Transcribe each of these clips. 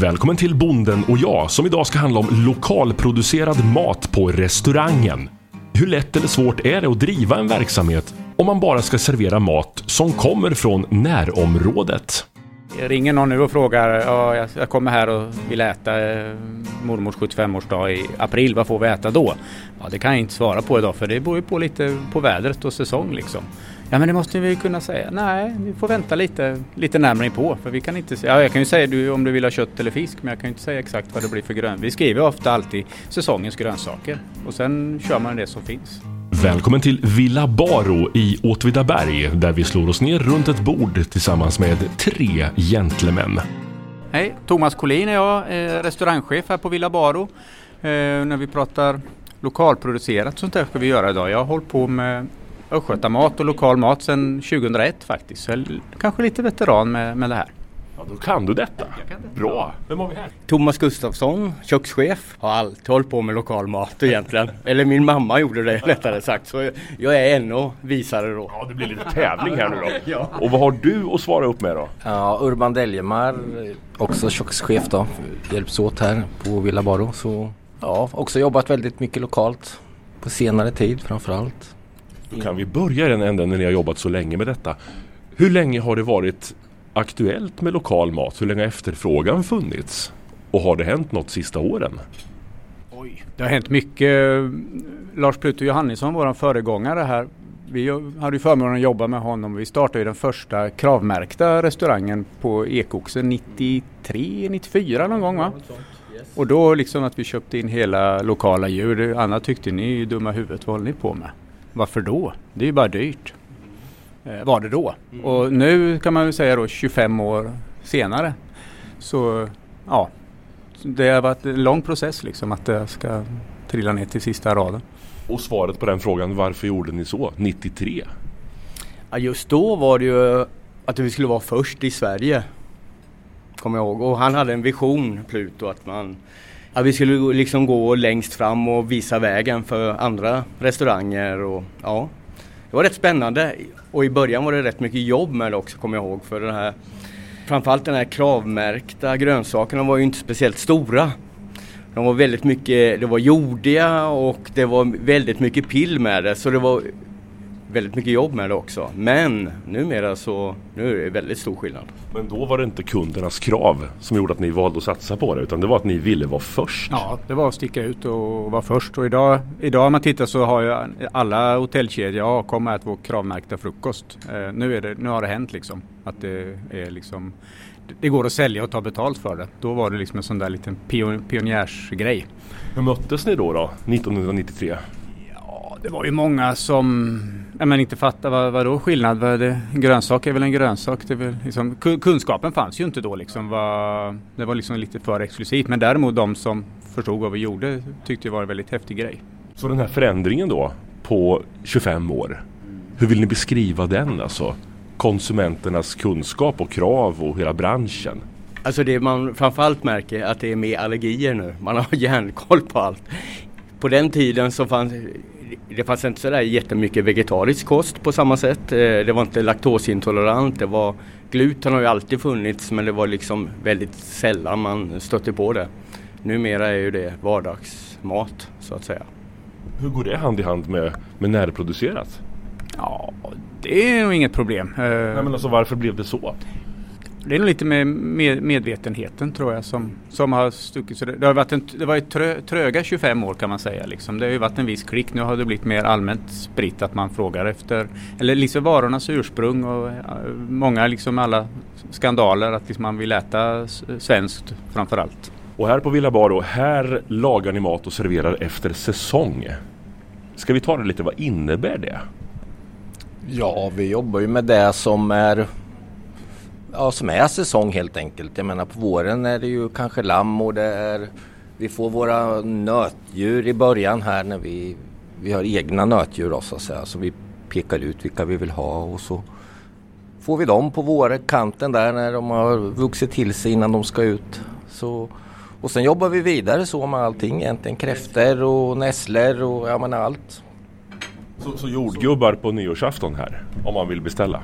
Välkommen till Bonden och jag som idag ska handla om lokalproducerad mat på restaurangen. Hur lätt eller svårt är det att driva en verksamhet om man bara ska servera mat som kommer från närområdet? Jag ringer någon nu och frågar, ja, jag- kommer här och vill äta eh, mormors 75-årsdag i april, vad får vi äta då? Ja, det kan jag inte svara på idag för det beror ju på lite på vädret och säsong liksom. Ja men det måste vi kunna säga. Nej, vi får vänta lite, lite närmare in på för vi kan inte säga, ja, jag kan ju säga du, om du vill ha kött eller fisk men jag kan ju inte säga exakt vad det blir för grön. Vi skriver ofta alltid säsongens grönsaker och sen kör man det som finns. Välkommen till Villa Baro i Åtvidaberg där vi slår oss ner runt ett bord tillsammans med tre gentlemän. Hej, Thomas Collin är jag, eh, restaurangchef här på Villa Baro. Eh, när vi pratar lokalproducerat sånt där ska vi göra idag. Jag har hållit på med östgötamat och lokal mat sedan 2001 faktiskt. Så jag är kanske lite veteran med, med det här. Ja, då kan du detta. Bra. Vem har vi här? Thomas Gustafsson, kökschef. Har alltid hållit på med lokal mat egentligen. Eller min mamma gjorde det rättare sagt. Så jag är ännu visare då. Ja, det blir lite tävling här nu då. Ja. Och vad har du att svara upp med då? Ja, Urban Deljemar, också kökschef då, hjälps åt här på Villa Baro. Så ja, också jobbat väldigt mycket lokalt på senare tid framförallt. Då kan vi börja i den änden när ni har jobbat så länge med detta. Hur länge har det varit aktuellt med lokal mat? Hur länge har efterfrågan funnits? Och har det hänt något sista åren? Oj. Det har hänt mycket. Lars Pluto Johannisson, vår föregångare här. Vi hade ju förmånen att jobba med honom. Vi startade ju den första kravmärkta restaurangen på Ekoxen 93, 94 någon gång va? Och då liksom att vi köpte in hela lokala djur. Annat tyckte ni är dumma huvudet, vad håller ni på med? Varför då? Det är ju bara dyrt. Eh, var det då. Och nu kan man väl säga då 25 år senare. Så ja, det har varit en lång process liksom att det ska trilla ner till sista raden. Och svaret på den frågan, varför gjorde ni så? 93? Ja, just då var det ju att vi skulle vara först i Sverige. Kommer jag ihåg. Och han hade en vision, Pluto, att man Ja, vi skulle liksom gå längst fram och visa vägen för andra restauranger. Och, ja, det var rätt spännande. Och i början var det rätt mycket jobb med det också, kommer jag ihåg. För den här, framförallt den här kravmärkta grönsakerna var ju inte speciellt stora. De var väldigt mycket, det var jordiga och det var väldigt mycket pill med det. Så det var väldigt mycket jobb med det också. Men numera så, nu är det väldigt stor skillnad. Men då var det inte kundernas krav som gjorde att ni valde att satsa på det utan det var att ni ville vara först. Ja, det var att sticka ut och vara först. Och idag, idag om man tittar så har ju alla hotellkedjor, ja kom och ät vår kravmärkta frukost. Eh, nu, är det, nu har det hänt liksom. Att det är liksom det går att sälja och ta betalt för det. Då var det liksom en sån där liten pion, pionjärsgrej. Hur möttes ni då, då 1993? Det var ju många som ja, men inte fattade vad, vad då skillnad. Vad är det? En grönsak är väl en grönsak. Det väl liksom, ku- kunskapen fanns ju inte då liksom. Vad, det var liksom lite för exklusivt. Men däremot de som förstod vad vi gjorde tyckte det var en väldigt häftig grej. Så den här förändringen då på 25 år. Hur vill ni beskriva den alltså? Konsumenternas kunskap och krav och hela branschen. Alltså det man framförallt märker är att det är mer allergier nu. Man har järnkoll på allt. På den tiden så fanns det fanns inte sådär jättemycket vegetarisk kost på samma sätt. Eh, Det var inte laktosintolerant. Det var, gluten har ju alltid funnits men det var liksom väldigt sällan man stötte på det. Numera är ju det vardagsmat så att säga. Hur går det hand i hand med, med närproducerat? Ja, det är nog inget problem. Eh, Nej, men alltså, varför blev det så? Det är nog lite med med medvetenheten tror jag som, som har stuckit. Så det, det har varit en, det var ett trö, tröga 25 år kan man säga. Liksom. Det har ju varit en viss klick. Nu har det blivit mer allmänt spritt att man frågar efter eller liksom varornas ursprung och eh, många liksom alla skandaler att liksom man vill äta svenskt framför allt. Och här på Villa Baro, här lagar ni mat och serverar efter säsong. Ska vi ta det lite, vad innebär det? Ja, vi jobbar ju med det som är Ja, som är säsong helt enkelt. Jag menar på våren är det ju kanske lamm och det är Vi får våra nötdjur i början här när vi Vi har egna nötdjur då, så att säga. Så vi pekar ut vilka vi vill ha och så Får vi dem på vårkanten där när de har vuxit till sig innan de ska ut. Så, och sen jobbar vi vidare så med allting egentligen. Kräftor och nässlor och ja men allt. Så, så jordgubbar på nyårsafton här, om man vill beställa?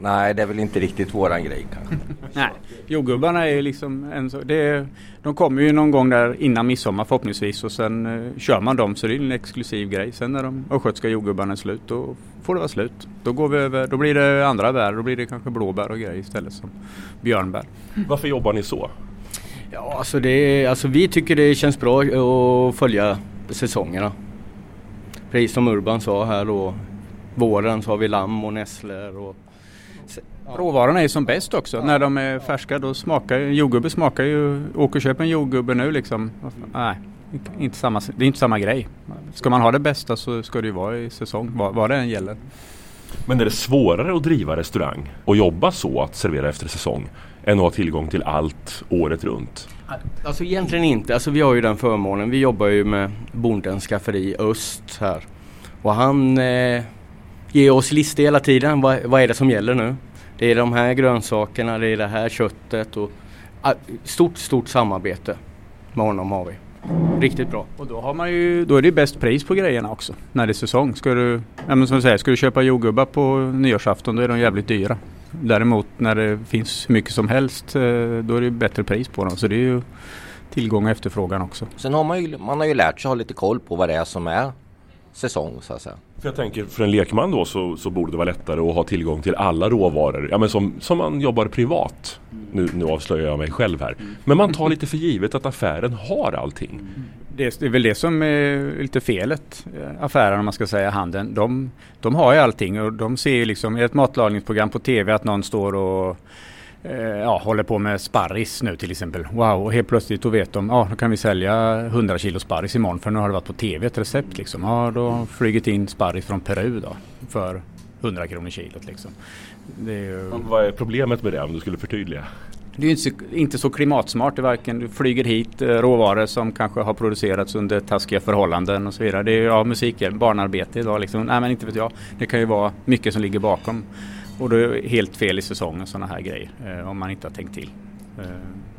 Nej, det är väl inte riktigt våran grej kanske. Nej, jordgubbarna är liksom en så, det är, de kommer ju någon gång där innan midsommar förhoppningsvis och sen uh, kör man dem så det är en exklusiv grej. Sen när de östgötska jordgubbarna är slut då får det vara slut. Då går vi över, då blir det andra bär, då blir det kanske blåbär och grejer istället som björnbär. Varför jobbar ni så? Ja, alltså, det, alltså vi tycker det känns bra att följa säsongerna. Precis som Urban sa här då. Våren så har vi lamm och nässlor och Råvarorna är som bäst också. Ja. När de är färska då smakar jordgubbe smakar ju, åk och köp en jordgubbe nu liksom. Nej, inte samma, det är inte samma grej. Ska man ha det bästa så ska det ju vara i säsong, vad, vad det än gäller. Men är det svårare att driva restaurang och jobba så att servera efter säsong än att ha tillgång till allt året runt? Alltså egentligen inte. Alltså vi har ju den förmånen. Vi jobbar ju med Bondens skafferi Öst här. Och han eh, ger oss listor hela tiden. Vad, vad är det som gäller nu? Det är de här grönsakerna, det är det här köttet och stort, stort samarbete med honom har vi. Riktigt bra. Och då har man ju, då är det bäst pris på grejerna också när det är säsong. Ska du, ja men som du säger, ska du köpa jordgubbar på nyårsafton då är de jävligt dyra. Däremot när det finns mycket som helst eh, då är det bättre pris på dem. Så det är ju tillgång och efterfrågan också. Sen har man ju, man har ju lärt sig ha lite koll på vad det är som är säsong så att säga. För jag tänker för en lekman då så, så borde det vara lättare att ha tillgång till alla råvaror. Ja men som, som man jobbar privat. Nu, nu avslöjar jag mig själv här. Men man tar lite för givet att affären har allting. Det är väl det som är lite felet. Affären om man ska säga handeln. De, de har ju allting och de ser ju liksom i ett matlagningsprogram på tv att någon står och ja, håller på med sparris nu till exempel. Wow, och helt plötsligt då vet de, ja då kan vi sälja 100 kilo sparris imorgon för nu har det varit på tv ett recept liksom. Ja, då har flugit in sparris från Peru då för 100 kronor kilot liksom. Ju... Vad är problemet med det om du skulle förtydliga? Det är inte så, inte så klimatsmart. Det varken du flyger hit eh, råvaror som kanske har producerats under taskiga förhållanden och så vidare. Det är ja, musik, barnarbete idag liksom. Nej men inte vet jag. Det kan ju vara mycket som ligger bakom. Och då är det helt fel i säsongen sådana här grejer eh, om man inte har tänkt till. Eh,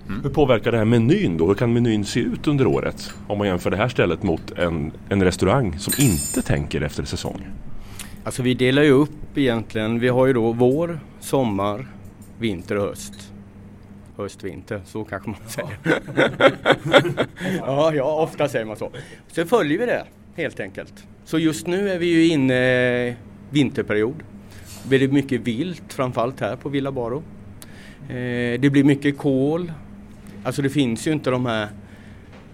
mm. Hur påverkar det här menyn då? Hur kan menyn se ut under året? Om man jämför det här stället mot en, en restaurang som inte tänker efter säsong. Alltså vi delar ju upp egentligen. Vi har ju då vår, sommar, vinter och höst. Höst, vinter, så kanske man säger. ja, ja, ofta säger man så. Så följer vi det helt enkelt. Så just nu är vi ju inne i vinterperiod blir det mycket vilt, framförallt här på Villa Baro. Eh, det blir mycket kol. Alltså det finns ju inte de här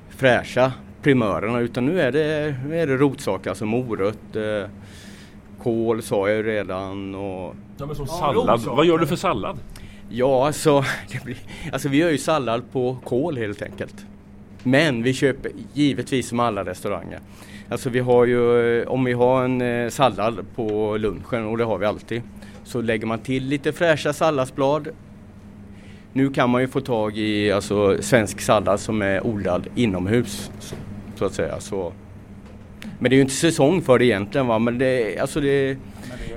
fräscha primörerna utan nu är det, nu är det rotsaker, alltså morötter, kål sa jag ju redan. Och, ja, men som sallad, vad gör du för sallad? Ja, alltså, blir, alltså vi gör ju sallad på kål helt enkelt. Men vi köper givetvis som alla restauranger Alltså vi har ju, om vi har en eh, sallad på lunchen och det har vi alltid, så lägger man till lite fräscha salladsblad. Nu kan man ju få tag i alltså, svensk sallad som är odlad inomhus. Så, att säga. Så. Men det är ju inte säsong för det egentligen. Va? Men det, alltså det,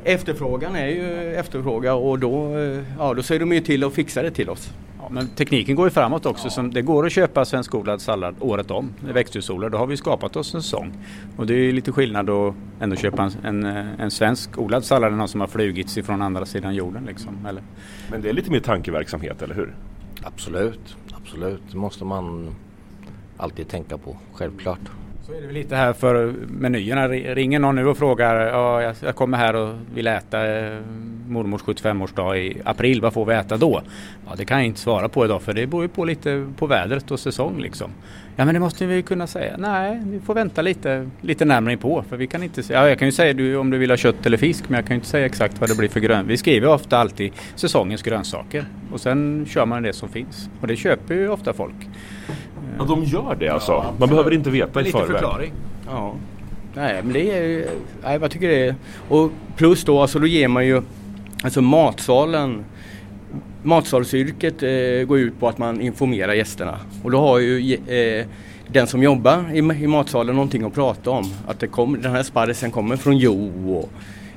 efterfrågan är ju efterfrågan och då, eh, ja, då ser de ju till att fixa det till oss. Ja, men tekniken går ju framåt också. Ja. det går att köpa svenskodlad sallad året om, växthusodlad. Då har vi skapat oss en säsong. Och det är lite skillnad att ändå köpa en, en, en svensk odlad sallad än någon som har flugits ifrån andra sidan jorden. Liksom, eller? Men det är lite mer tankeverksamhet, eller hur? Absolut, absolut. Det måste man alltid tänka på, självklart. Så är det väl lite här för menyerna. Ringer någon nu och frågar, ja, jag kommer här och vill äta eh, mormors 75-årsdag i april, vad får vi äta då? Ja, det kan jag inte svara på idag för det beror ju på lite på vädret och säsong liksom. Ja men det måste vi kunna säga. Nej, vi får vänta lite, lite närmare på för vi kan inte säga, ja, jag kan ju säga du, om du vill ha kött eller fisk men jag kan ju inte säga exakt vad det blir för grön. Vi skriver ofta alltid säsongens grönsaker och sen kör man det som finns och det köper ju ofta folk. Ja, de gör det alltså? Ja, Man behöver inte veta i förväg? Lite förklaring. Ja. Nej, men det är... Nej, jag tycker det är... Och plus då, alltså då ger man ju... Alltså matsalen Matsalsyrket eh, går ut på att man informerar gästerna och då har ju eh, den som jobbar i, i matsalen någonting att prata om. Att det kom, den här sparrisen kommer från Jo och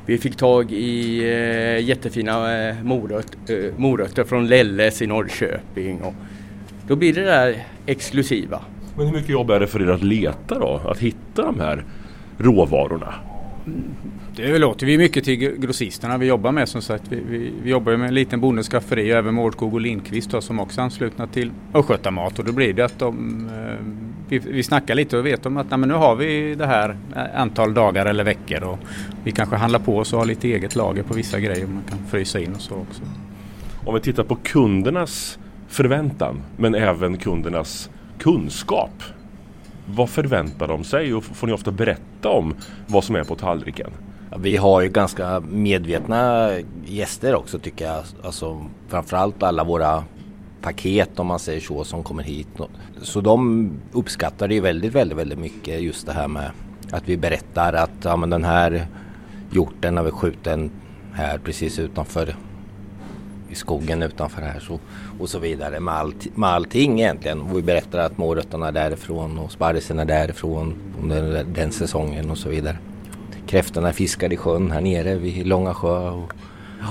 vi fick tag i eh, jättefina eh, moröt, eh, morötter från Lelles i Norrköping. Och då blir det där exklusiva. Men hur mycket jobb är det för er att leta då? Att hitta de här råvarorna? det låter vi mycket till grossisterna vi jobbar med som sagt. Vi, vi, vi jobbar med en liten bondeskafferi och även Mårdskog och Lindqvist då, som också är anslutna till Östgötamat och då blir det att de, eh, vi, vi snackar lite och vet om att nej, men nu har vi det här antal dagar eller veckor och vi kanske handlar på oss och har lite eget lager på vissa grejer man kan frysa in och så också. Om vi tittar på kundernas förväntan men även kundernas kunskap. Vad förväntar de sig och får ni ofta berätta om vad som är på tallriken? Vi har ju ganska medvetna gäster också tycker jag. Alltså, framförallt alla våra paket om man säger så som kommer hit. Så de uppskattar det väldigt, väldigt, väldigt mycket just det här med att vi berättar att ja, men den här hjorten har vi skjuten här precis utanför i skogen utanför här så, och så vidare med, allt, med allting egentligen. Och vi berättar att morötterna är därifrån och sparrisen är därifrån under den säsongen och så vidare. Kräftorna fiskar i sjön här nere vid Långa sjö. Och, ja.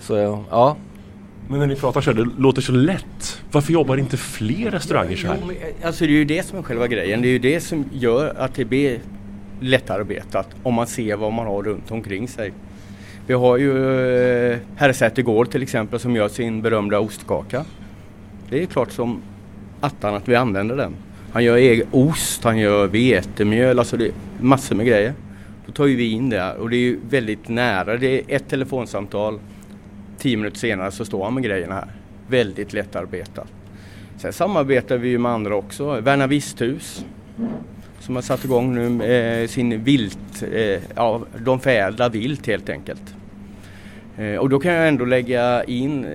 Så ja. Men när ni pratar så här, det låter så lätt. Varför jobbar inte fler restauranger så här? Jo, men, alltså det är ju det som är själva grejen. Det är ju det som gör att det blir lättarbetat om man ser vad man har runt omkring sig. Vi har ju eh, Herrsäter gård till exempel som gör sin berömda ostkaka. Det är klart som attan att vi använder den. Han gör egen ost, han gör vetemjöl, alltså det är massor med grejer. Då tar ju vi in det och det är ju väldigt nära. Det är ett telefonsamtal, tio minuter senare så står han med grejerna här. Väldigt lättarbetat. Sen samarbetar vi ju med andra också. Värna Visthus som har satt igång nu med sin vilt, eh, ja, de förädlar vilt helt enkelt. Eh, och då kan jag ändå lägga in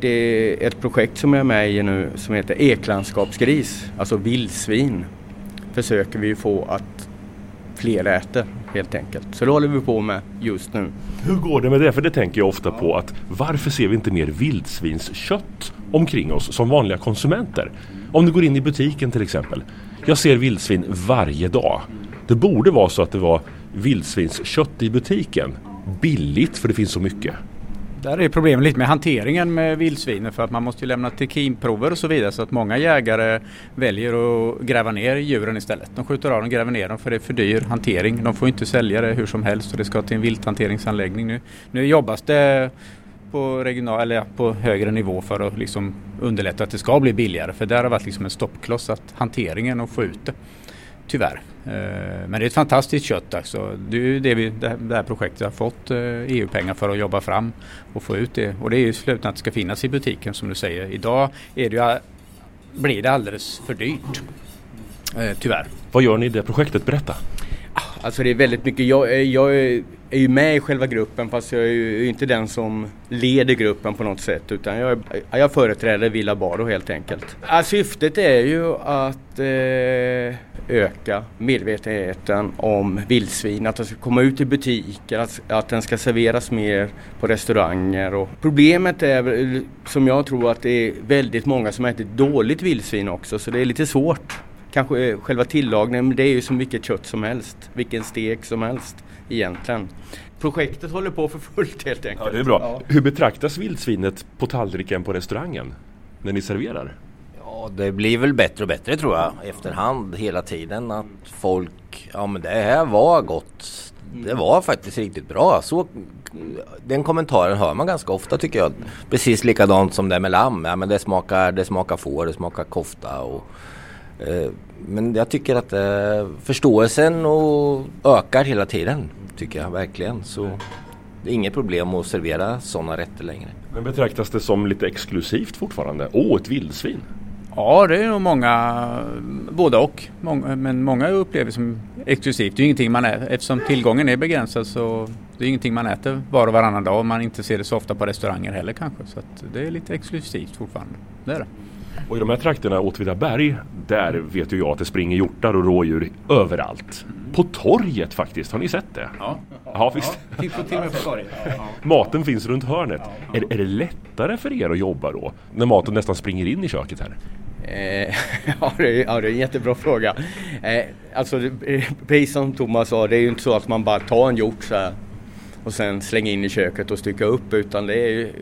det, ett projekt som jag är med i nu som heter eklandskapsgris, alltså vildsvin. Försöker vi få att fler äter helt enkelt. Så det håller vi på med just nu. Hur går det med det? För det tänker jag ofta på att varför ser vi inte mer vildsvinskött omkring oss som vanliga konsumenter? Om du går in i butiken till exempel. Jag ser vildsvin varje dag. Det borde vara så att det var vildsvinskött i butiken. Billigt för det finns så mycket. Där är problemet lite med hanteringen med vildsvinen för att man måste lämna trikinprover och så vidare så att många jägare väljer att gräva ner djuren istället. De skjuter av dem och gräver ner dem för det är för dyr hantering. De får inte sälja det hur som helst och det ska till en vilthanteringsanläggning nu. Nu jobbas det på, regional, eller på högre nivå för att liksom underlätta att det ska bli billigare. För där har varit liksom en stoppkloss att hanteringen och få ut det. Tyvärr. Eh, men det är ett fantastiskt kött. Alltså. Det är det, vi, det här projektet har fått EU-pengar eh, e för att jobba fram och få ut det. Och det är ju slutligen att det ska finnas i butiken som du säger. Idag är det ju, blir det alldeles för dyrt. Eh, tyvärr. Vad gör ni i det projektet? Berätta. Alltså det är väldigt mycket. Jag, jag är ju med i själva gruppen fast jag är ju inte den som leder gruppen på något sätt utan jag, jag företräder Villa Baro helt enkelt. Ja, syftet är ju att eh, öka medvetenheten om vildsvin, att den ska komma ut i butiker, att, att den ska serveras mer på restauranger. Och problemet är som jag tror att det är väldigt många som äter dåligt vildsvin också så det är lite svårt kanske själva tillagningen, men det är ju som vilket kött som helst. Vilken stek som helst egentligen. Projektet håller på för fullt helt enkelt. Ja, det är bra. Ja. Hur betraktas vildsvinet på tallriken på restaurangen när ni serverar? Ja, det blir väl bättre och bättre tror jag efterhand hela tiden att folk, ja men det här var gott. Det var faktiskt riktigt bra. Så, den kommentaren hör man ganska ofta tycker jag. Precis likadant som det med lamm. Ja, men det smakar, det smakar får, det smakar kofta. Och, Eh, men jag tycker att eh, förståelsen och ökar hela tiden. Tycker jag verkligen. Så det är inget problem att servera sådana rätter längre. Men betraktas det som lite exklusivt fortfarande? Åh, ett vildsvin! Ja, det är nog många, både och. Många, men många upplever det som exklusivt. Det är ingenting man äter, eftersom tillgången är begränsad så det är ingenting man äter var och varannan dag. Man inte ser det så ofta på restauranger heller kanske. Så det är lite exklusivt fortfarande. Det är det. Och i de här trakterna, Åtvidaberg, där vet ju jag att det springer hjortar och rådjur överallt. På torget faktiskt, har ni sett det? Ja, ja visst. Ja, till och med på torget. Ja. Maten finns runt hörnet. Ja. Är, är det lättare för er att jobba då? När maten nästan springer in i köket här? Eh, ja, det är, ja, det är en jättebra fråga. Eh, alltså, precis som Thomas sa, det är ju inte så att man bara tar en hjort så här, och sen slänger in i köket och styckar upp utan det är ju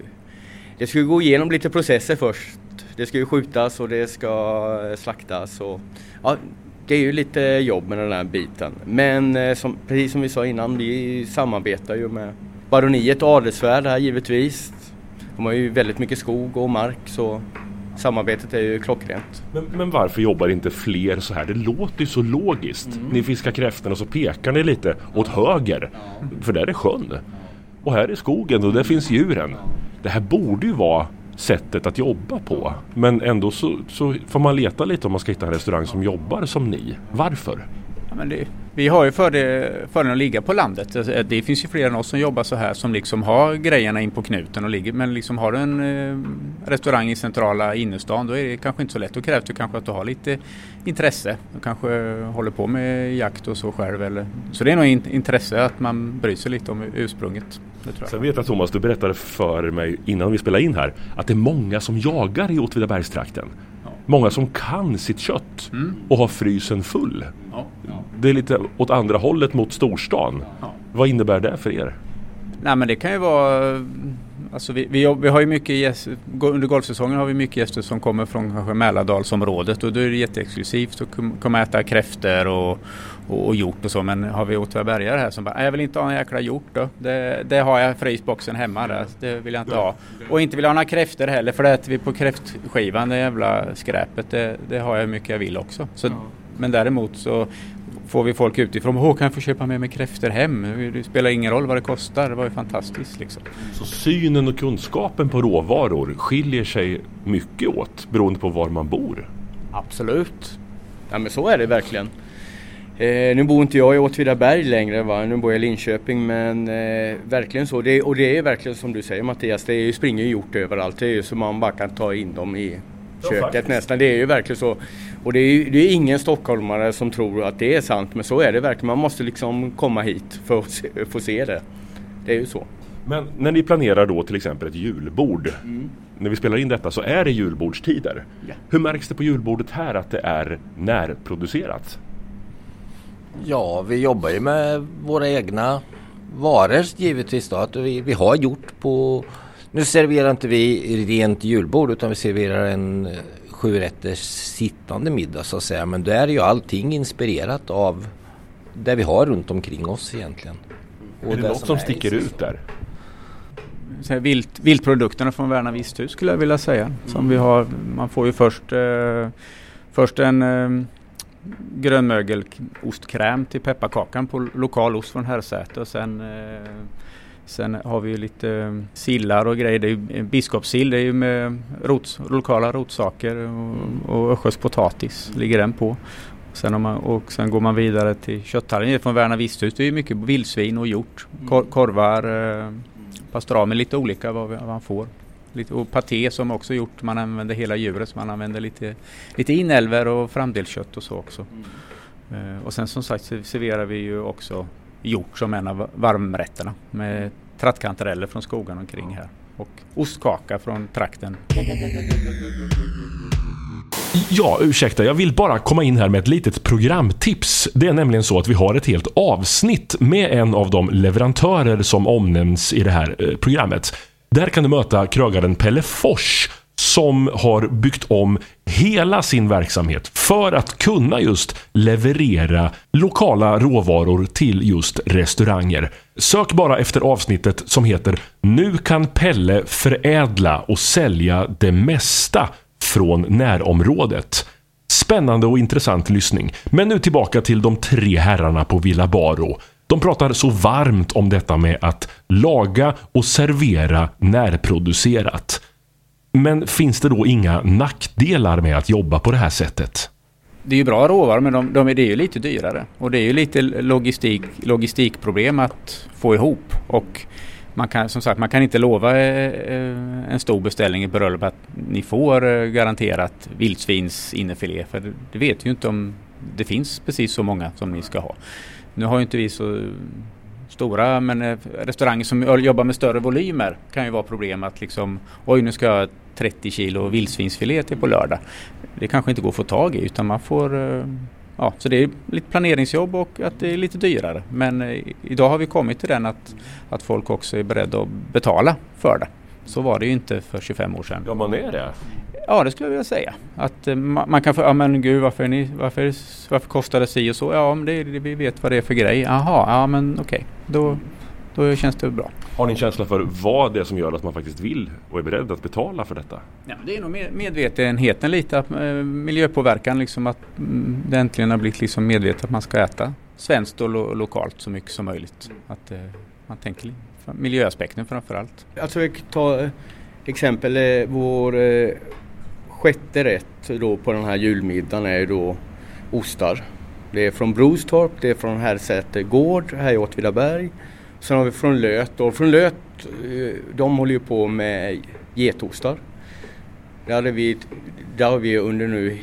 det ska gå igenom lite processer först det ska ju skjutas och det ska slaktas. Och, ja, det är ju lite jobb med den här biten. Men eh, som, precis som vi sa innan, vi samarbetar ju med Baroniet och Adelsvärd här givetvis. De har ju väldigt mycket skog och mark så samarbetet är ju klockrent. Men, men, varför jobbar inte fler så här? Det låter ju så logiskt. Mm. Ni fiskar kräftorna och så pekar ni lite åt höger. För där är sjön. Och här är skogen och där finns djuren. Det här borde ju vara sättet att jobba på. Men ändå så, så får man leta lite om man ska hitta en restaurang som jobbar som ni. Varför? Ja, men det, vi har ju fördelen att ligga på landet. Alltså, eh, det finns ju fler än oss som jobbar så här som liksom har grejerna in på knuten och ligger. Men liksom har du en eh, restaurang i centrala innerstan då är det kanske inte så lätt. Då krävs det kanske att du har lite intresse. Du kanske håller på med jakt och så själv. Eller, så det är nog in, intresse att man bryr sig lite om ursprunget. Sen vet jag Thomas, du berättade för mig innan vi spelade in här att det är många som jagar i Åtvidabergstrakten. Ja. Många som kan sitt kött mm. och har frysen full. Ja. Ja. Det är lite åt andra hållet mot storstan. Vad innebär det för er? Nej men det kan ju vara Alltså vi, vi, vi, har ju mycket gäster, under golfsäsongen har vi mycket gäster som kommer från kanske Mälardalsområdet och då är det jätteexklusivt att komma och äta kräftor och, och, och hjort och så. Men har vi åtvidabergare här som bara, jag vill inte ha en jäkla hjort då. Det, det har jag frysboxen hemma där. Det vill jag inte ha. Och inte vill jag ha några kräftor heller för det äter vi på kräftskivan, det jävla skräpet. Det, det har jag hur mycket jag vill också. Så, men däremot så får vi folk utifrån. Åh, kan jag få köpa med mig kräftor hem? Det spelar ingen roll vad det kostar. Det var ju fantastiskt. Liksom. Så synen och kunskapen på råvaror skiljer sig mycket åt beroende på var man bor? Absolut. Ja men så är det verkligen. Eh, nu bor inte jag i Åtvidaberg längre, va? nu bor jag i Linköping men eh, verkligen så. Det, och det är verkligen som du säger Mattias, det är ju, springer ju hjort överallt. Det är ju så man bara kan ta in dem i köket ja, nästan. Det är ju verkligen så. Och det är, det är ingen stockholmare som tror att det är sant men så är det verkligen. Man måste liksom komma hit för att se, få se det. Det är ju så. Men när ni planerar då till exempel ett julbord. Mm. När vi spelar in detta så är det julbordstider. Ja. Hur märks det på julbordet här att det är närproducerat? Ja, vi jobbar ju med våra egna varor givetvis då. Att vi, vi har gjort på... Nu serverar inte vi rent julbord utan vi serverar en sju rätters sittande middag så att säga. Men då är ju allting inspirerat av det vi har runt omkring oss egentligen. Och är det, det något som, som sticker ut där? Vilt, viltprodukterna från Värna Visthus skulle jag vilja säga. Som mm. vi har, man får ju först, eh, först en eh, grönmögelostkräm till pepparkakan på lokal ost från Herrsäter och sen eh, Sen har vi lite eh, sillar och grejer. Det är biskopssill, det är ju med rot, lokala rotsaker och, och östgötsk potatis ligger den på. Sen, man, och sen går man vidare till kötthallen från Värna Visthus. Det är mycket vildsvin och hjort. Kor, korvar, eh, pastrami, lite olika vad, vad man får. Lite, och paté som också gjort. Man använder hela djuret. Så man använder lite, lite inälvor och framdelskött och så också. Mm. Eh, och sen som sagt serverar vi ju också gjort som en av varmrätterna med trattkantareller från skogen omkring här och ostkaka från trakten. Ja, ursäkta, jag vill bara komma in här med ett litet programtips. Det är nämligen så att vi har ett helt avsnitt med en av de leverantörer som omnämns i det här eh, programmet. Där kan du möta krögaren Pelle Fors som har byggt om hela sin verksamhet för att kunna just leverera lokala råvaror till just restauranger. Sök bara efter avsnittet som heter “Nu kan Pelle förädla och sälja det mesta från närområdet”. Spännande och intressant lyssning. Men nu tillbaka till de tre herrarna på Villa Baro. De pratar så varmt om detta med att laga och servera närproducerat. Men finns det då inga nackdelar med att jobba på det här sättet? Det är ju bra råvaror men de, de, det är ju lite dyrare. Och det är ju lite logistik, logistikproblem att få ihop. Och man kan som sagt man kan inte lova eh, eh, en stor beställning i bröllop att ni får eh, garanterat vildsvinsinnefilé. För det vet ju inte om det finns precis så många som ni ska ha. Nu har ju inte vi så stora men eh, restauranger som jobbar med större volymer kan ju vara problem att liksom oj nu ska jag ha 30 kilo vildsvinsfilé till på lördag. Det kanske inte går att få tag i utan man får eh, Ja, så det är lite planeringsjobb och att det är lite dyrare. Men eh, idag har vi kommit till den att, att folk också är beredda att betala för det. Så var det ju inte för 25 år sedan. Ja, man är det. Ja, det skulle jag vilja säga. Att eh, man kan få, ja men gud varför, är ni, varför, varför kostar det si och så? Ja, men det, vi vet vad det är för grej. Jaha, ja men okej. Då, då känns det bra. Har ni en känsla för vad det är som gör att man faktiskt vill och är beredd att betala för detta? Ja, det är nog medvetenheten lite, att, eh, miljöpåverkan liksom att mm, det äntligen har blivit liksom medvetet att man ska äta svenskt och lo lokalt så mycket som möjligt. Att eh, man tänker miljöaspekten framför allt. Alltså jag ta eh, exempel eh, vår eh, sjätte rätt då på den här julmiddagen är då ostar. Det är från Brostorp, det är från Herrsäter gård här i Åtvidaberg. Sen har vi från Löt och från Löt de håller ju på med getostar. Där, vi, där har vi under nu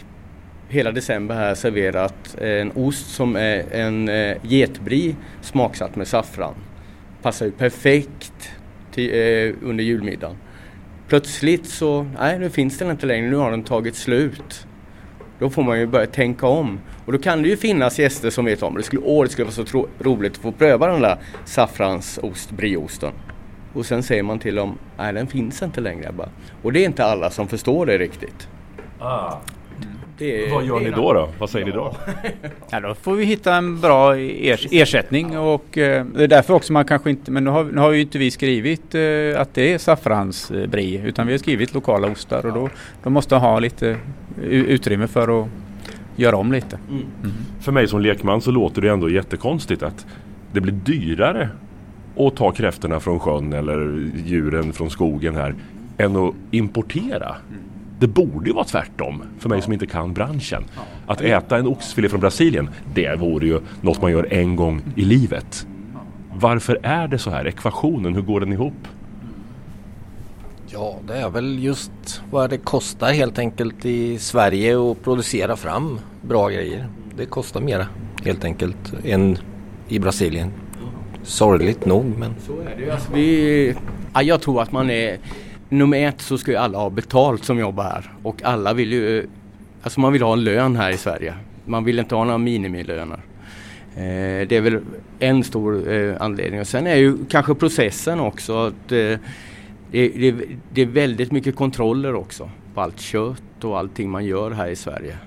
hela december här serverat en ost som är en getbri smaksatt med saffran passar ju perfekt till, eh, under julmiddagen. Plötsligt så, nej nu finns den inte längre, nu har den tagit slut. Då får man ju börja tänka om. Och då kan det ju finnas gäster som vet om det. Skulle, åh, det skulle vara så roligt att få pröva den där saffransost, brieosten. Och sen säger man till dem, nej den finns inte längre. Bara. Och det är inte alla som förstår det riktigt. Ah. Det, Vad gör ni då, då? Vad säger ja. ni då? ja, då får vi hitta en bra ersättning och eh, det är därför också man kanske inte, men nu har, nu har ju inte vi skrivit eh, att det är saffransbrie utan vi har skrivit lokala ostar och då, då måste ha lite utrymme för att göra om lite. Mm. Mm. För mig som lekman så låter det ändå jättekonstigt att det blir dyrare att ta kräftorna från sjön eller djuren från skogen här än att importera. Mm. Det borde ju vara tvärtom för mig som inte kan branschen. Att äta en oxfilé från Brasilien, det vore ju något man gör en gång i livet. Varför är det så här? Ekvationen, hur går den ihop? Ja, det är väl just vad det kostar helt enkelt i Sverige att producera fram bra grejer. Det kostar mera helt enkelt än i Brasilien. Sorgligt nog men... Så är det ju. Alltså, vi, ja, jag tror att man är nummer ett så ska ju alla ha betalt som jobbar här och alla vill ju, alltså man vill ha en lön här i Sverige. Man vill inte ha några minimilöner. Eh, det är väl en stor eh, anledning och sen är ju kanske processen också att eh, det, det, det, är väldigt mycket kontroller också på allt kött och allting man gör här i Sverige.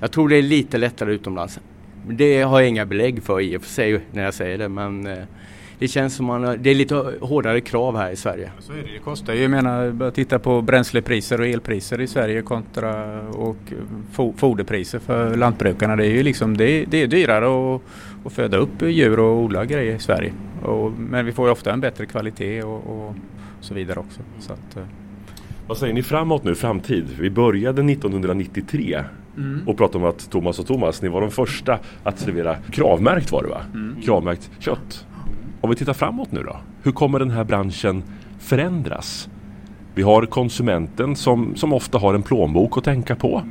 Jag tror det är lite lättare utomlands. Det har jag inga belägg för i och för sig när jag säger det men eh, det känns som man, det är lite hårdare krav här i Sverige. Så är det, det kostar ju, jag menar, bara titta på bränslepriser och elpriser i Sverige kontra och foderpriser för lantbrukarna. Det är ju liksom, det är, det är dyrare att, att föda upp djur och odla grejer i Sverige. Och, men vi får ju ofta en bättre kvalitet och, och så vidare också. Så att, eh. vad säger ni framåt nu, framtid? Vi började 1993 mm. och pratade om att Thomas och Thomas, ni var de första att servera kravmärkt var det va? Mm. Kravmärkt kött. Om vi tittar framåt nu då. Hur kommer den här branschen förändras? Vi har konsumenten som, som ofta har en plånbok att tänka på.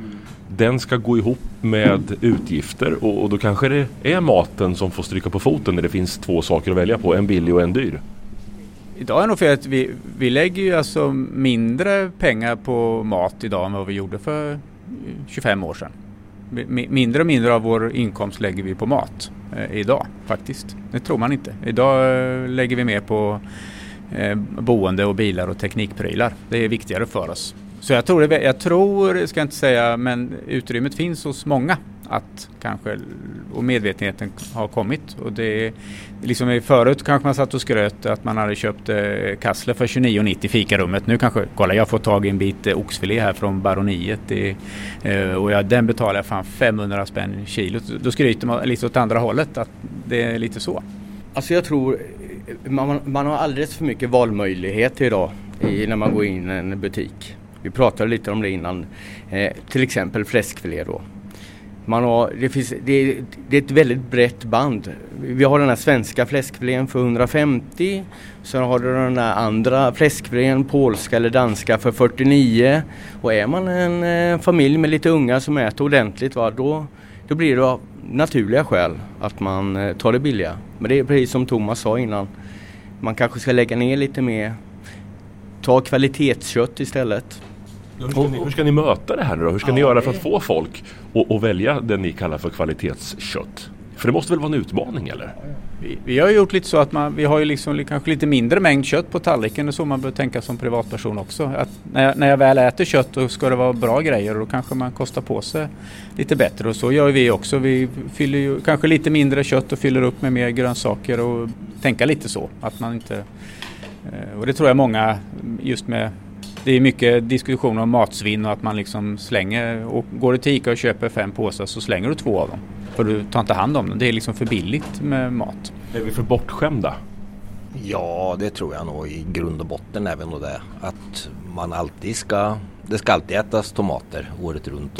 Den ska gå ihop med utgifter och, och då kanske det är maten som får stryka på foten när det finns två saker att välja på. En billig och en dyr. Idag är nog för att vi, vi lägger ju alltså mindre pengar på mat idag än vad vi gjorde för 25 år sedan mindre och mindre av vår inkomst lägger vi på mat eh, idag faktiskt. Det tror man inte. Idag eh, lägger vi mer på eh, boende och bilar och teknikprylar. Det är viktigare för oss. Så jag tror, jag tror, ska jag inte säga, men utrymmet finns hos många att kanske, och medvetenheten har kommit. Och det, liksom eh, förut kanske man satt och skröt att man hade köpt eh, kassler för 29,90 i fikarummet. Nu kanske, kolla jag har fått tag i en bit eh, oxfilé här från Baroniet det, eh, och jag, den betalar jag fan 500 spänn kilo. Då skryter man lite åt andra hållet att det är lite så. Alltså jag tror eh, man, man har alldeles för mycket valmöjligheter idag i, när man går in i en butik. Vi pratade lite om det innan. Eh, till exempel fläskfilé då. Man har, det, finns, det, det, är ett väldigt brett band. Vi har den här svenska fläskfilén för 150. Sen har du den här andra fläskfilén, polska eller danska för 49. Och är man en eh, familj med lite unga som äter ordentligt va, då, då blir det av naturliga skäl att man eh, tar det billiga. Men det är precis som Thomas sa innan. Man kanske ska lägga ner lite mer. Ta kvalitetskött istället. Hur ska, ni, hur ska, ni, möta det här nu då? Hur ska ja, ni göra för att få folk att välja det ni kallar för kvalitetskött? För det måste väl vara en utmaning eller? Vi, vi har gjort lite så att man, vi har ju liksom kanske lite mindre mängd kött på tallriken. Är så man bör tänka som privatperson också. Att när, jag, när jag väl äter kött då ska det vara bra grejer och då kanske man kostar på sig lite bättre. Och så gör vi också. Vi fyller ju kanske lite mindre kött och fyller upp med mer grönsaker och tänka lite så. Att man inte, eh, och det tror jag många just med det är mycket diskussioner om matsvinn och att man liksom slänger, och går du till ICA och köper fem påsar så slänger du två av dem. För du tar inte hand om dem. Det är liksom för billigt med mat. Är vi för bortskämda? Ja, det tror jag nog i grund och botten även och det. Att man alltid ska, det ska alltid ätas tomater året runt.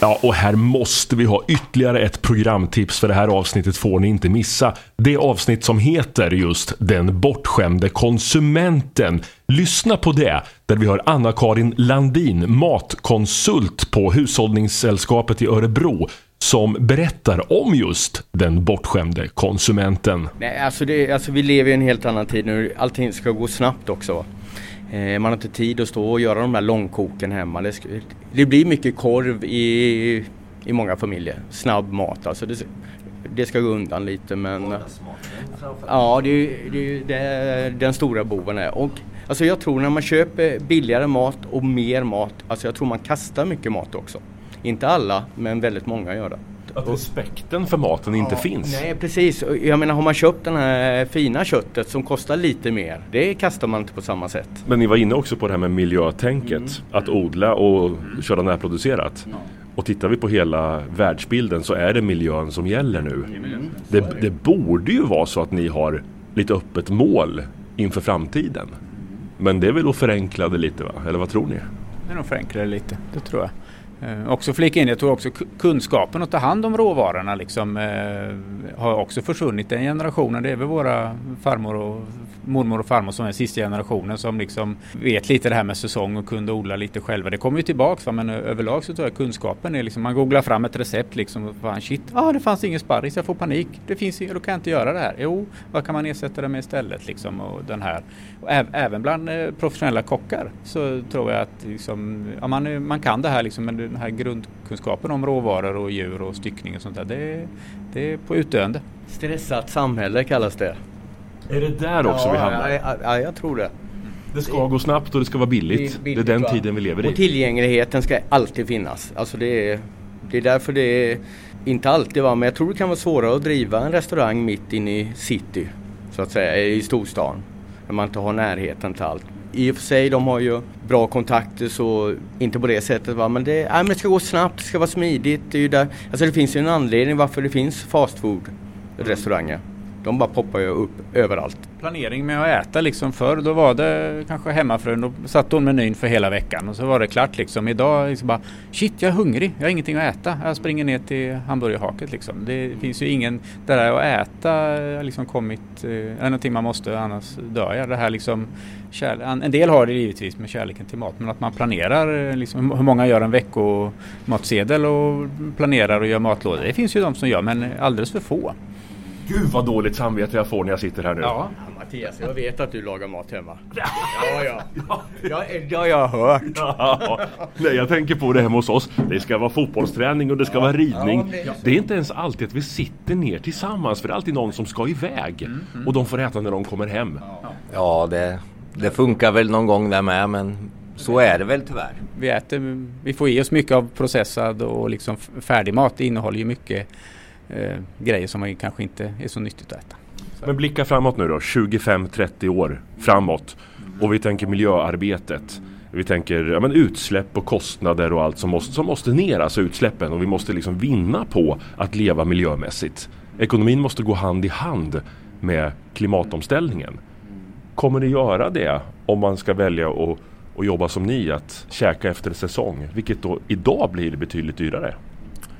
Ja, och här måste vi ha ytterligare ett programtips för det här avsnittet får ni inte missa. Det avsnitt som heter just Den bortskämde konsumenten. Lyssna på det, där vi har Anna-Karin Landin, matkonsult på Hushållningssällskapet i Örebro som berättar om just den bortskämde konsumenten. Nej, alltså, det, alltså vi lever i en helt annan tid nu. Allting ska gå snabbt också. Eh, man har inte tid att stå och göra de här långkoken hemma. Det, blir mycket korv i, i många familjer. Snabb mat alltså. Det, det ska gå undan lite men... Ja, det, det, det är den stora boven är. Och, alltså jag tror när man köper billigare mat och mer mat, alltså jag tror man kastar mycket mat också. Inte alla, men väldigt många gör det. Att respekten för maten inte ja, finns. Nej precis. Jag menar har man köpt det här fina köttet som kostar lite mer. Det kastar man inte på samma sätt. Men ni var inne också på det här med miljötänket. Mm. Att odla och köra närproducerat. Ja. Och tittar vi på hela världsbilden så är det miljön som gäller nu. Mm. Det, det borde ju vara så att ni har lite öppet mål inför framtiden. Men det är väl att förenkla det lite va? Eller vad tror ni? Det är nog förenkla det lite, det tror jag. Eh, också flika in, jag tror också kunskapen att ta hand om råvarorna liksom, eh, har också försvunnit den generationen. Det är väl våra farmor och mormor och farmor som är sista generationen som liksom vet lite det här med säsong och kunde odla lite själva. Det kommer ju tillbaks va? men överlag så tror jag kunskapen är liksom, man googlar fram ett recept liksom, fan shit, ah, det fanns ingen sparris, jag får panik, det finns, då kan jag inte göra det här. Jo, vad kan man ersätta det med istället liksom och den här. Och även bland eh, professionella kockar så tror jag att liksom, ja, man, eh, man kan det här liksom, men den här grundkunskapen om råvaror och djur och styckning och sånt där, det, det är på utdöende. Stressat samhälle kallas det. Är det där också ja, vi hamnar? Ja, ja, jag tror det. Det ska gå snabbt och det ska vara billigt. Det är, billigt, det är den tiden vi lever i. Och tillgängligheten ska alltid finnas. Alltså det, är, det är därför det är, inte alltid va, men jag tror det kan vara svårare att driva en restaurang mitt inne i city. Så att säga, i storstan. När man inte har närheten till allt. I och för sig, de har ju bra kontakter så inte på det sättet va, men det, nej, men det ska gå snabbt, det ska vara smidigt. Det, är ju där, alltså det finns ju en anledning varför det finns fast food restauranger. De bara poppar ju upp överallt. Planering med att äta liksom förr då var det kanske hemmafrun. Då satte hon menyn för hela veckan och så var det klart liksom. Idag liksom bara shit jag är hungrig. Jag har ingenting att äta. Jag springer ner till hamburgerhaket liksom. Det finns ju ingen. Det där att äta har liksom kommit. Är någonting man måste annars dör jag. Det här liksom. en del har det givetvis med kärleken till mat men att man planerar eh, liksom, hur många gör en veckomatsedel och planerar och gör matlådor. Det finns ju de som gör men alldeles för få. Gud vad dåligt samvete jag får när jag sitter här nu. Ja, Mattias, jag vet att du lagar mat hemma. Ja, ja. ja. Har jag hört. Ja. Nej, jag tänker på det hemma hos oss. Det ska vara fotbollsträning och det ska vara ridning. Ja, det, är inte ens alltid att vi sitter ner tillsammans för det är alltid någon som ska iväg. Mm, mm. Och de får äta när de kommer hem. Ja, det, det funkar väl någon gång där med men så är det väl tyvärr. Vi, äter, vi får i oss mycket av processad och liksom färdig mat. Det innehåller ju mycket eh, grejer som man kanske inte är så nyttigt att äta. Så. Men blicka framåt nu då, 25-30 år framåt. Och vi tänker miljöarbetet. Vi tänker ja, men utsläpp och kostnader och allt som måste, som måste ner, alltså utsläppen. Och vi måste liksom vinna på att leva miljömässigt. Ekonomin måste gå hand i hand med klimatomställningen. Kommer ni göra det om man ska välja att och jobba som ni, att käka efter säsong? Vilket då idag blir betydligt dyrare.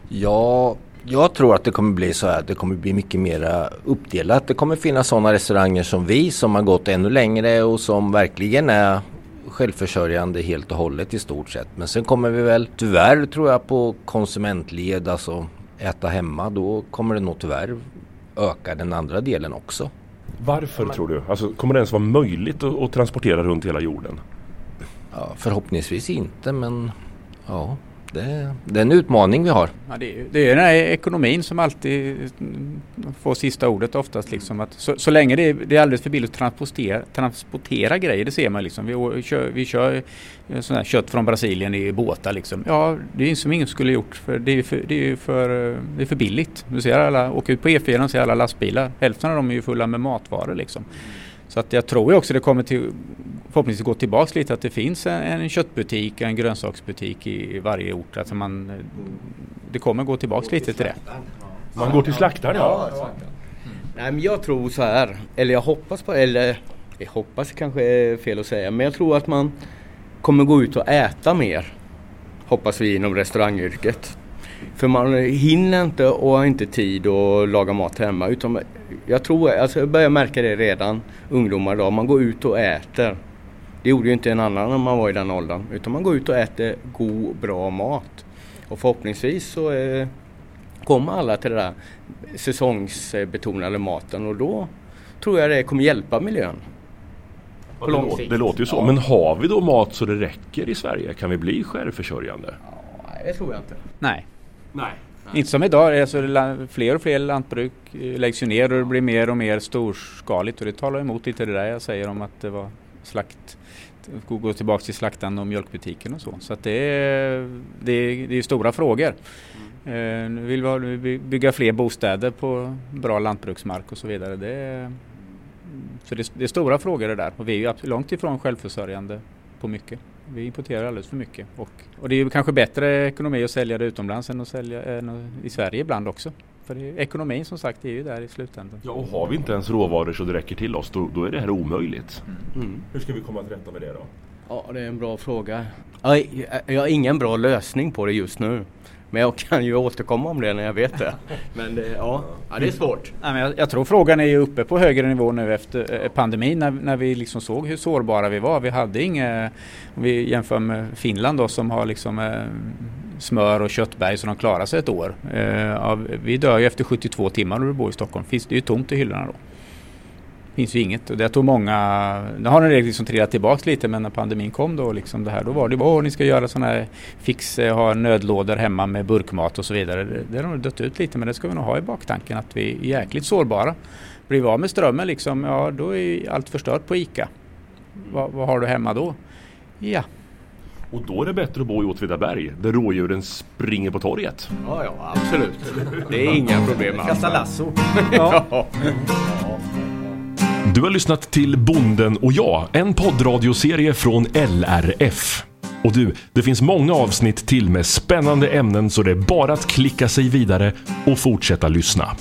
Ja, jag tror att det kommer bli så här. Det kommer bli mycket mer uppdelat. Det kommer finnas sådana restauranger som vi som har gått ännu längre och som verkligen är självförsörjande helt och hållet i stort sett. Men sen kommer vi väl tyvärr tror jag på konsumentled, alltså äta hemma. Då kommer det nog tyvärr öka den andra delen också. Varför Men, tror du? Alltså, kommer det ens vara möjligt att, att transportera runt hela jorden? Ja, förhoppningsvis inte men ja det, det är en utmaning vi har. Ja, det, är, det är den här ekonomin som alltid får sista ordet oftast. Liksom, att så, så länge det är, det är alldeles för billigt att transportera, transportera grejer, det ser man. Liksom. Vi, kör, vi kör eh, sån här kött från Brasilien i båtar. Liksom. Ja, det är som ingen skulle gjort för det är för, det är för, eh, det är för billigt. Du ser alla, åker ut på E4 och ser alla lastbilar. Hälften av dem är ju fulla med matvaror. Liksom. Så att jag tror också det kommer till förhoppningsvis gå tillbaks lite att det finns en, en köttbutik, en grönsaksbutik i, i varje ort. Alltså man, det kommer gå tillbaks lite till det. Man går till slaktaren ja. ja Nej men jag tror så här, eller jag hoppas på, eller jag hoppas kanske är fel att säga, men jag tror att man kommer gå ut och äta mer. Hoppas vi inom restaurangyrket. För man hinner inte och har inte tid att laga mat hemma. Utan jag tror, alltså jag börjar märka det redan, ungdomar idag, man går ut och äter. Det gjorde ju inte en annan när man var i den åldern. Utan man går ut och äter god, bra mat. Och förhoppningsvis så eh, kommer alla till den där säsongsbetonade maten och då tror jag det kommer hjälpa miljön. På lång sikt. Det låter ju så. Ja. Men har vi då mat så det räcker i Sverige? Kan vi bli självförsörjande? Ja, det tror jag inte. Nej. Nej. Inte som idag, alltså fler och fler lantbruk eh, läggs ju ner och det blir mer och mer storskaligt och det talar emot lite det där jag säger om att det var slakt gå tillbaka till slaktaren och mjölkbutiken och så. Så att det, är, det, är, det är stora frågor. Mm. Eh, vill vi bygga fler bostäder på bra lantbruksmark och så vidare. Det är, så det, det är stora frågor det där och vi är ju långt ifrån självförsörjande på mycket. Vi importerar alldeles för mycket och, och det är ju kanske bättre ekonomi att sälja det utomlands än att sälja än i Sverige ibland också. För ekonomin som sagt är ju där i slutändan. Ja, och har vi inte ens råvaror så det räcker till oss då, då är det här omöjligt. Mm. Mm. Hur ska vi komma till rätta med det då? Ja, det är en bra fråga. Jag har ingen bra lösning på det just nu. Men jag kan ju återkomma om det när jag vet det. Men det, ja, ja, det är svårt. Ja, men jag, jag, tror frågan är ju uppe på högre nivå nu efter eh, pandemin när, när vi liksom såg hur sårbara vi var. Vi hade inga, om vi jämför med Finland då som har liksom eh, smör och köttberg så de klarar sig ett år. Eh, vi dör ju efter 72 timmar när du bor i Stockholm. Finns det är ju tomt i hyllorna då. Finns ju inget. Och det tog många, nu har den liksom trillat tillbaks lite men när pandemin kom då liksom det här, då var det åh ni ska göra sådana här fix, eh, ha nödlådor hemma med burkmat och så vidare. Det, det har nog dött ut lite men det ska vi nog ha i baktanken att vi är jäkligt sårbara. Blir vi av med strömmen liksom, ja då är allt förstört på ICA. Va, vad har du hemma då? Ja, och då är det bättre att bo i Åtvidaberg där rådjuren springer på torget. Ja, ja absolut. Det är inga problem alls. Kasta lasso. ja. Du har lyssnat till Bonden och jag, en poddradioserie från LRF. Och du, det finns många avsnitt till med spännande ämnen så det är bara att klicka sig vidare och fortsätta lyssna.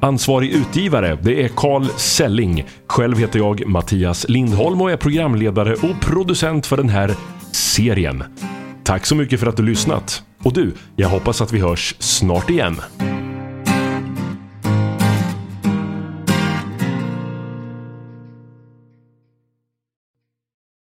Ansvarig utgivare, det är Carl Selling. Själv heter jag Mattias Lindholm och är programledare och producent för den här serien. Tack så mycket för att du lyssnat. Och du, jag hoppas att vi hörs snart igen.